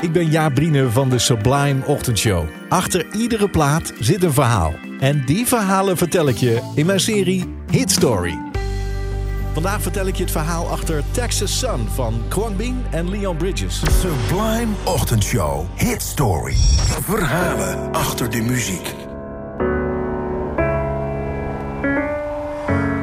Ik ben Jaap Brine van de Sublime Ochtendshow. Achter iedere plaat zit een verhaal. En die verhalen vertel ik je in mijn serie Hit Story. Vandaag vertel ik je het verhaal achter Texas Sun van Kwang Bing en Leon Bridges. Sublime Ochtendshow. Hit Story. Verhalen achter de muziek.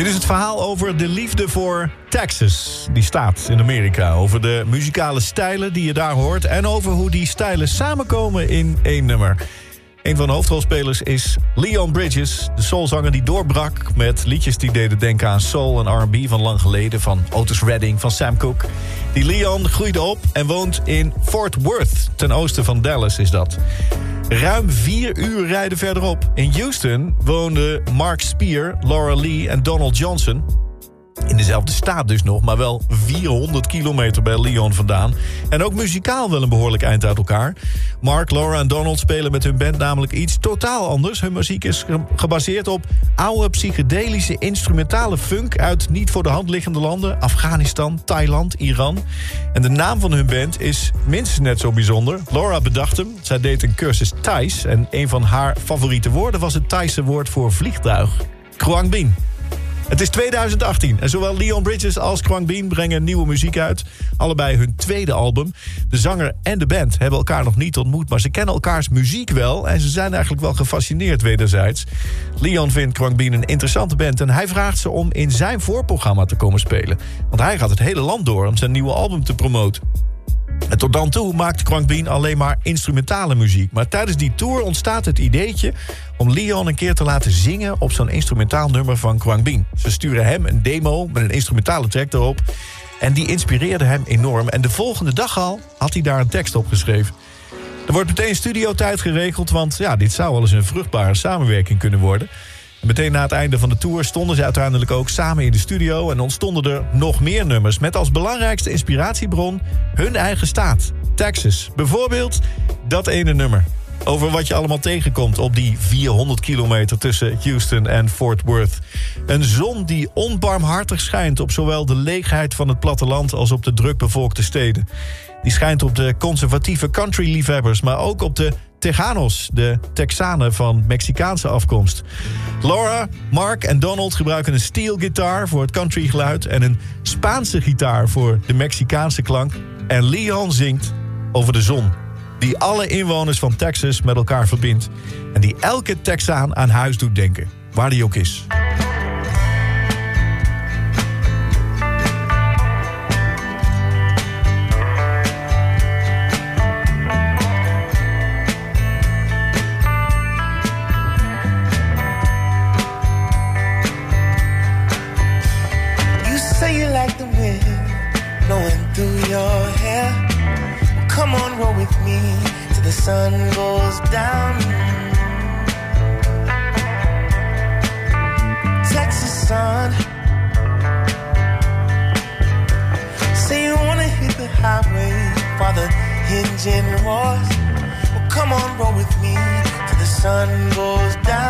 Dit is het verhaal over de liefde voor Texas, die staat in Amerika. Over de muzikale stijlen die je daar hoort... en over hoe die stijlen samenkomen in één nummer. Een van de hoofdrolspelers is Leon Bridges, de soulzanger die doorbrak... met liedjes die deden denken aan soul en R&B van lang geleden... van Otis Redding, van Sam Cooke. Die Leon groeide op en woont in Fort Worth, ten oosten van Dallas is dat. Ruim vier uur rijden verderop. In Houston woonden Mark Spear, Laura Lee en Donald Johnson. In dezelfde staat dus nog, maar wel 400 kilometer bij Leon vandaan. En ook muzikaal wel een behoorlijk eind uit elkaar. Mark, Laura en Donald spelen met hun band namelijk iets totaal anders. Hun muziek is gebaseerd op oude psychedelische instrumentale funk... uit niet voor de hand liggende landen. Afghanistan, Thailand, Iran. En de naam van hun band is minstens net zo bijzonder. Laura bedacht hem. Zij deed een cursus Thais. En een van haar favoriete woorden was het Thaise woord voor vliegtuig. Kruang Bin. Het is 2018 en zowel Leon Bridges als Kwang Bean brengen nieuwe muziek uit. Allebei hun tweede album. De zanger en de band hebben elkaar nog niet ontmoet... maar ze kennen elkaars muziek wel... en ze zijn eigenlijk wel gefascineerd wederzijds. Leon vindt Kwang een interessante band... en hij vraagt ze om in zijn voorprogramma te komen spelen. Want hij gaat het hele land door om zijn nieuwe album te promoten. En tot dan toe maakt Kwank Bean alleen maar instrumentale muziek. Maar tijdens die tour ontstaat het ideetje om Leon een keer te laten zingen op zo'n instrumentaal nummer van Kwang Bean. Ze sturen hem een demo met een instrumentale track erop. En die inspireerde hem enorm. En de volgende dag al had hij daar een tekst op geschreven. Er wordt meteen studiotijd geregeld, want ja, dit zou wel eens een vruchtbare samenwerking kunnen worden. En meteen na het einde van de tour stonden ze uiteindelijk ook samen in de studio... en ontstonden er nog meer nummers met als belangrijkste inspiratiebron hun eigen staat, Texas. Bijvoorbeeld dat ene nummer. Over wat je allemaal tegenkomt op die 400 kilometer tussen Houston en Fort Worth. Een zon die onbarmhartig schijnt op zowel de leegheid van het platteland als op de drukbevolkte steden. Die schijnt op de conservatieve country-liefhebbers, maar ook op de Tejanos, de Texanen van Mexicaanse afkomst. Laura, Mark en Donald gebruiken een steel gitaar voor het country geluid... en een Spaanse gitaar voor de Mexicaanse klank. En Leon zingt over de zon, die alle inwoners van Texas met elkaar verbindt... en die elke Texaan aan huis doet denken, waar die ook is. Sun goes down. Texas sun. Say you wanna hit the highway while the engine roars. Well, come on, roll with me till the sun goes down.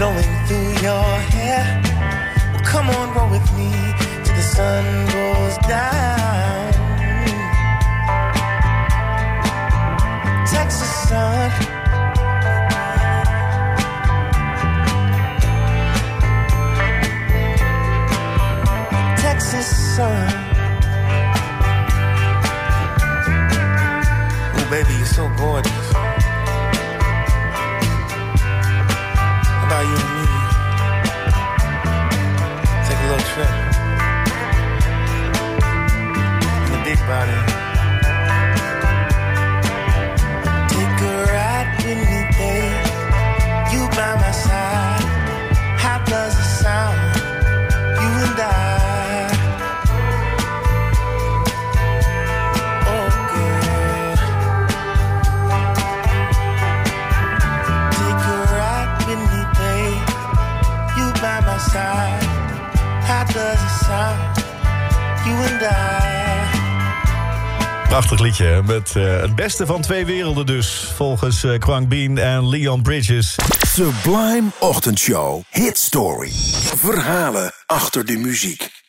blowing through your hair. Well, come on, roll with me till the sun goes down. Texas sun Prachtig liedje met eh, het beste van twee werelden dus. Volgens uh, Kwang Bean en Leon Bridges. Sublime Ochtendshow. Hit Story. Verhalen achter de muziek.